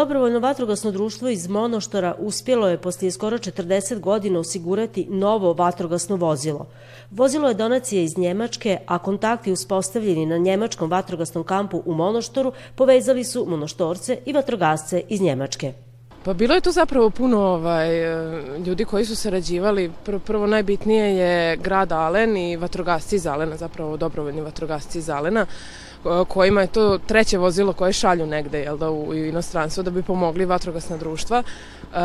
Dobrovoljno vatrogasno društvo iz Monoštora uspjelo je posle skoro 40 godina osigurati novo vatrogasno vozilo. Vozilo je donacija iz Njemačke, a kontakti uspostavljeni na Njemačkom vatrogasnom kampu u Monoštoru povezali su monoštorce i vatrogasce iz Njemačke. Pa bilo je tu zapravo puno ovaj, e, ljudi koji su sarađivali. Pr prvo najbitnije je grad Alen i vatrogasci iz Alena, zapravo dobrovoljni vatrogasci iz Alena, kojima je to treće vozilo koje šalju negde jel da, u inostranstvo da bi pomogli vatrogasna društva. E,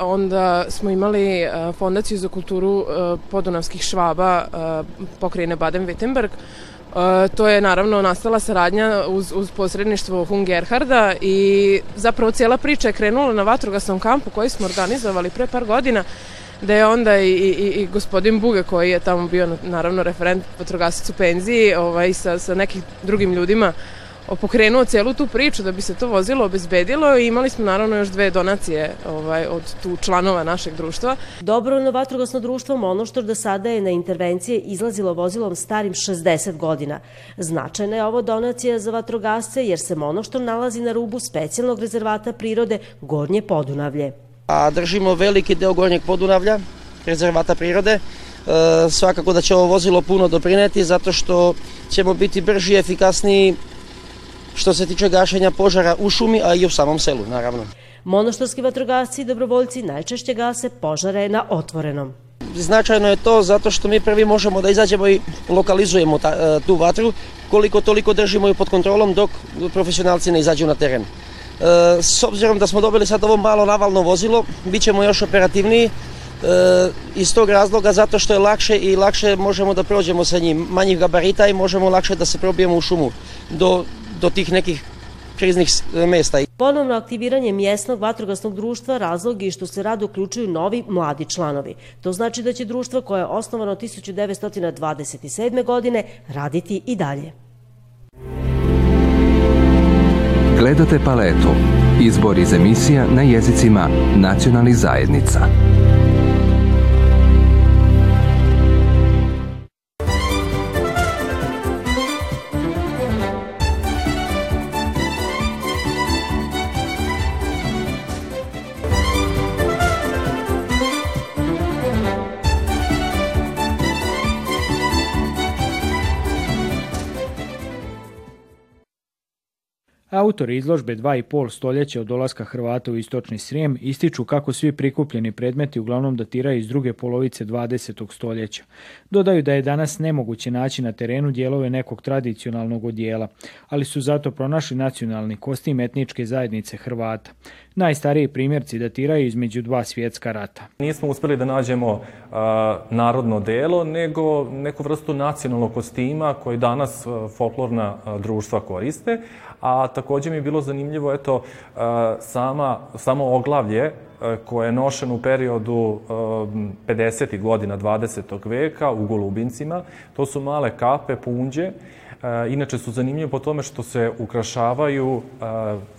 onda smo imali e, Fondaciju za kulturu e, podunavskih švaba e, pokrajine Baden-Württemberg, E, to je naravno nastala saradnja uz, uz posredništvo Hung Gerharda i zapravo cijela priča je krenula na vatrogasnom kampu koji smo organizovali pre par godina da je onda i, i, i gospodin Buge koji je tamo bio naravno referent vatrogasac u penziji ovaj, sa, sa nekim drugim ljudima uh, pokrenuo celu tu priču da bi se to vozilo obezbedilo i imali smo naravno još dve donacije ovaj, od tu članova našeg društva. Dobrovoljno vatrogasno društvo Monoštor do sada je na intervencije izlazilo vozilom starim 60 godina. Značajna je ovo donacija za vatrogasce jer se Monoštor nalazi na rubu specijalnog rezervata prirode Gornje Podunavlje. A držimo veliki deo Gornjeg Podunavlja, rezervata prirode, e, svakako da će ovo vozilo puno doprineti zato što ćemo biti brži i efikasniji što se tiče gašenja požara u šumi, a i u samom selu, naravno. Monoštorski vatrogasci i dobrovoljci najčešće gase požare na otvorenom. Značajno je to zato što mi prvi možemo da izađemo i lokalizujemo ta, e, tu vatru, koliko toliko držimo ju pod kontrolom dok profesionalci ne izađu na teren. E, s obzirom da smo dobili sad ovo malo navalno vozilo, bit ćemo još operativniji, E, iz tog razloga zato što je lakše i lakše možemo da prođemo sa njim manjih gabarita i možemo lakše da se probijemo u šumu do do tih nekih kriznih e, mesta. Ponovno aktiviranje mjesnog vatrogasnog društva razlog je što se rad uključuju novi mladi članovi. To znači da će društvo koje je osnovano 1927. godine raditi i dalje. Gledate paletu. Izbor iz emisija na jezicima nacionalnih zajednica. Autori izložbe dva i pol stoljeća od dolaska Hrvata u istočni Srijem ističu kako svi prikupljeni predmeti uglavnom datiraju iz druge polovice 20. stoljeća. Dodaju da je danas nemoguće naći na terenu dijelove nekog tradicionalnog odjela, ali su zato pronašli nacionalni kostim etničke zajednice Hrvata. Najstariji primjerci datiraju između dva svjetska rata. Nismo uspeli da nađemo a, narodno delo, nego neku vrstu nacionalnog kostima koji danas folklorna društva koriste, a tako takođe mi je bilo zanimljivo, eto, e, sama, samo oglavlje e, koje je nošeno u periodu 50. E, godina 20. veka u Golubincima. To su male kape, punđe. Inače su zanimljive po tome što se ukrašavaju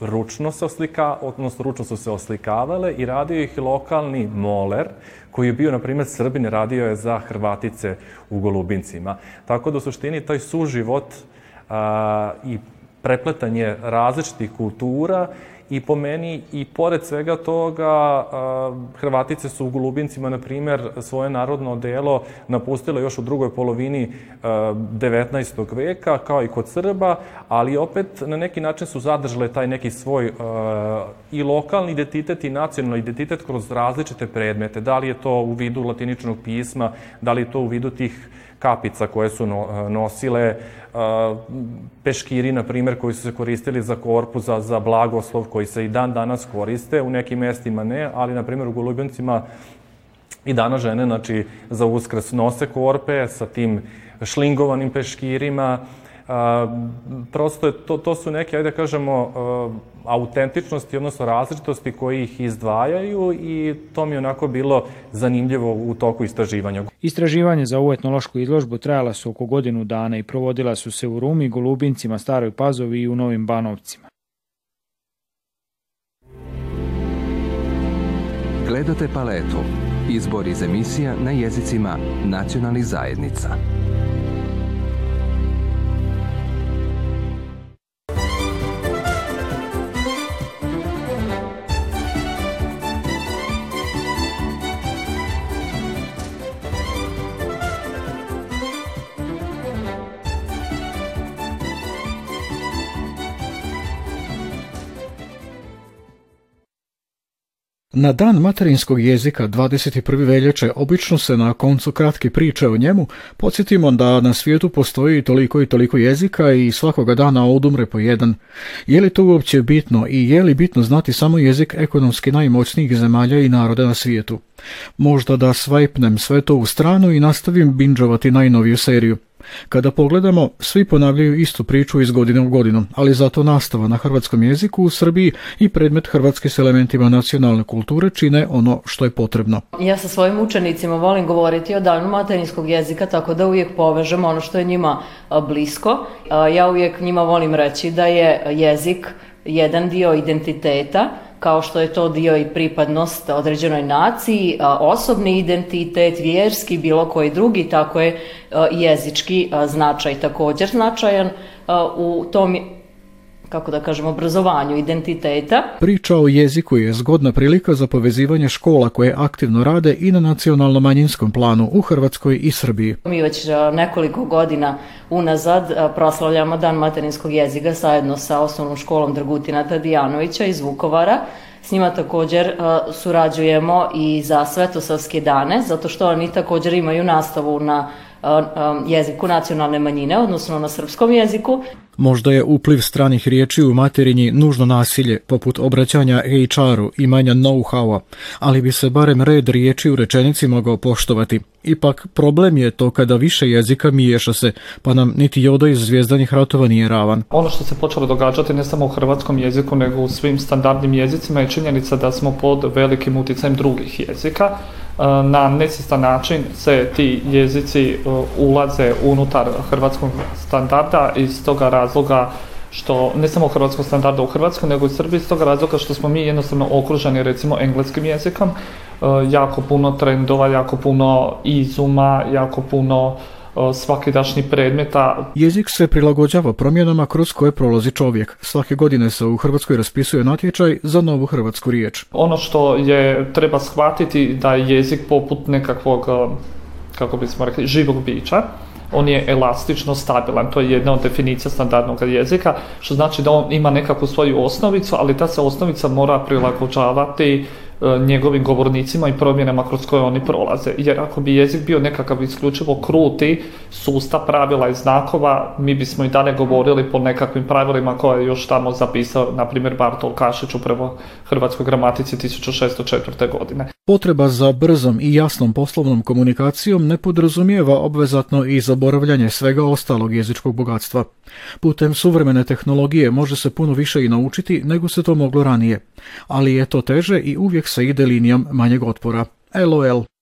ručno se oslika, odnosno ručno su se oslikavale i radio ih lokalni moler koji je bio, na primjer, Srbin, radio je za Hrvatice u Golubincima. Tako da u suštini taj suživot a, i prepletanje različitih kultura i po meni i pored svega toga Hrvatice su u Golubincima, na primer, svoje narodno delo napustile još u drugoj polovini 19. veka, kao i kod Srba, ali opet na neki način su zadržale taj neki svoj i lokalni identitet i nacionalni identitet kroz različite predmete. Da li je to u vidu latiničnog pisma, da li je to u vidu tih kapica koje su no, e, nosile, e, peškiri, na primer, koji su se koristili za korpu, za, za blagoslov, koji se i dan danas koriste, u nekim mestima ne, ali, na primer, u Golubjancima I dana žene, znači, za uskrs nose korpe sa tim šlingovanim peškirima, A, prosto je to, to su neke, ajde da kažemo, autentičnosti, odnosno različitosti koji ih izdvajaju i to mi je onako bilo zanimljivo u toku istraživanja. Istraživanje za ovu etnološku izložbu trajala su oko godinu dana i provodila su se u Rumi, Golubincima, Staroj Pazovi i u Novim Banovcima. Gledate paletu. Izbor iz emisija na jezicima nacionalnih zajednica. Na dan materinskog jezika 21. veljače obično se na koncu kratke priče o njemu podsjetimo da na svijetu postoji toliko i toliko jezika i svakoga dana odumre po jedan. Je li to uopće bitno i je li bitno znati samo jezik ekonomski najmoćnijih zemalja i naroda na svijetu? Možda da svajpnem sve to u stranu i nastavim binđovati najnoviju seriju. Kada pogledamo, svi ponavljaju istu priču iz godine u godinu, ali zato nastava na hrvatskom jeziku u Srbiji i predmet hrvatski s elementima nacionalne kulture čine ono što je potrebno. Ja sa svojim učenicima volim govoriti o danu materinskog jezika, tako da uvijek povežem ono što je njima blisko. Ja uvijek njima volim reći da je jezik jedan dio identiteta, kao što je to dio i pripadnost određenoj naciji, osobni identitet, vjerski, bilo koji drugi, tako je jezički značaj također značajan u tom kako da kažem, obrazovanju identiteta. Priča o jeziku je zgodna prilika za povezivanje škola koje aktivno rade i na nacionalno-manjinskom planu u Hrvatskoj i Srbiji. Mi već e, nekoliko godina unazad e, proslavljamo Dan materinskog jezika sajedno sa osnovnom školom Dragutina Tadijanovića iz Vukovara. S njima također e, surađujemo i za svetosavske dane, zato što oni također imaju nastavu na Um, um, jeziku nacionalne manjine, odnosno na srpskom jeziku. Možda je upliv stranih riječi u materinji nužno nasilje, poput obraćanja HR-u i manja know-how-a, ali bi se barem red riječi u rečenici mogao poštovati. Ipak, problem je to kada više jezika miješa se, pa nam niti joda iz zvijezdanih ratova nije ravan. Ono što se počelo događati ne samo u hrvatskom jeziku, nego u svim standardnim jezicima je činjenica da smo pod velikim uticajem drugih jezika, E, na nesistan način se ti jezici e, ulaze unutar hrvatskog standarda iz toga razloga što ne samo hrvatskog standarda u Hrvatskoj, nego i Srbiji iz toga razloga što smo mi jednostavno okruženi recimo engleskim jezikom, e, jako puno trendova, jako puno izuma, jako puno svakidašnji predmeta. Jezik se prilagođava promjenama kroz koje prolazi čovjek. Svake godine se u Hrvatskoj raspisuje natječaj za novu hrvatsku riječ. Ono što je treba shvatiti da je jezik poput nekakvog, kako bismo rekli, živog bića. On je elastično stabilan, to je jedna od definicija standardnog jezika, što znači da on ima nekakvu svoju osnovicu, ali ta se osnovica mora prilagođavati E, njegovim govornicima i promjenama kroz koje oni prolaze. Jer ako bi jezik bio nekakav isključivo kruti sustav pravila i znakova, mi bismo i dalje govorili po nekakvim pravilima koje je još tamo zapisao, na primjer, Bartol Kašić u prvo hrvatskoj gramatici 1604. godine. Potreba za brzom i jasnom poslovnom komunikacijom ne podrazumijeva obvezatno i zaboravljanje svega ostalog jezičkog bogatstva. Putem suvremene tehnologije može se puno više i naučiti nego se to moglo ranije, ali je to teže i uvijek se ide linijom manjeg otpora. LOL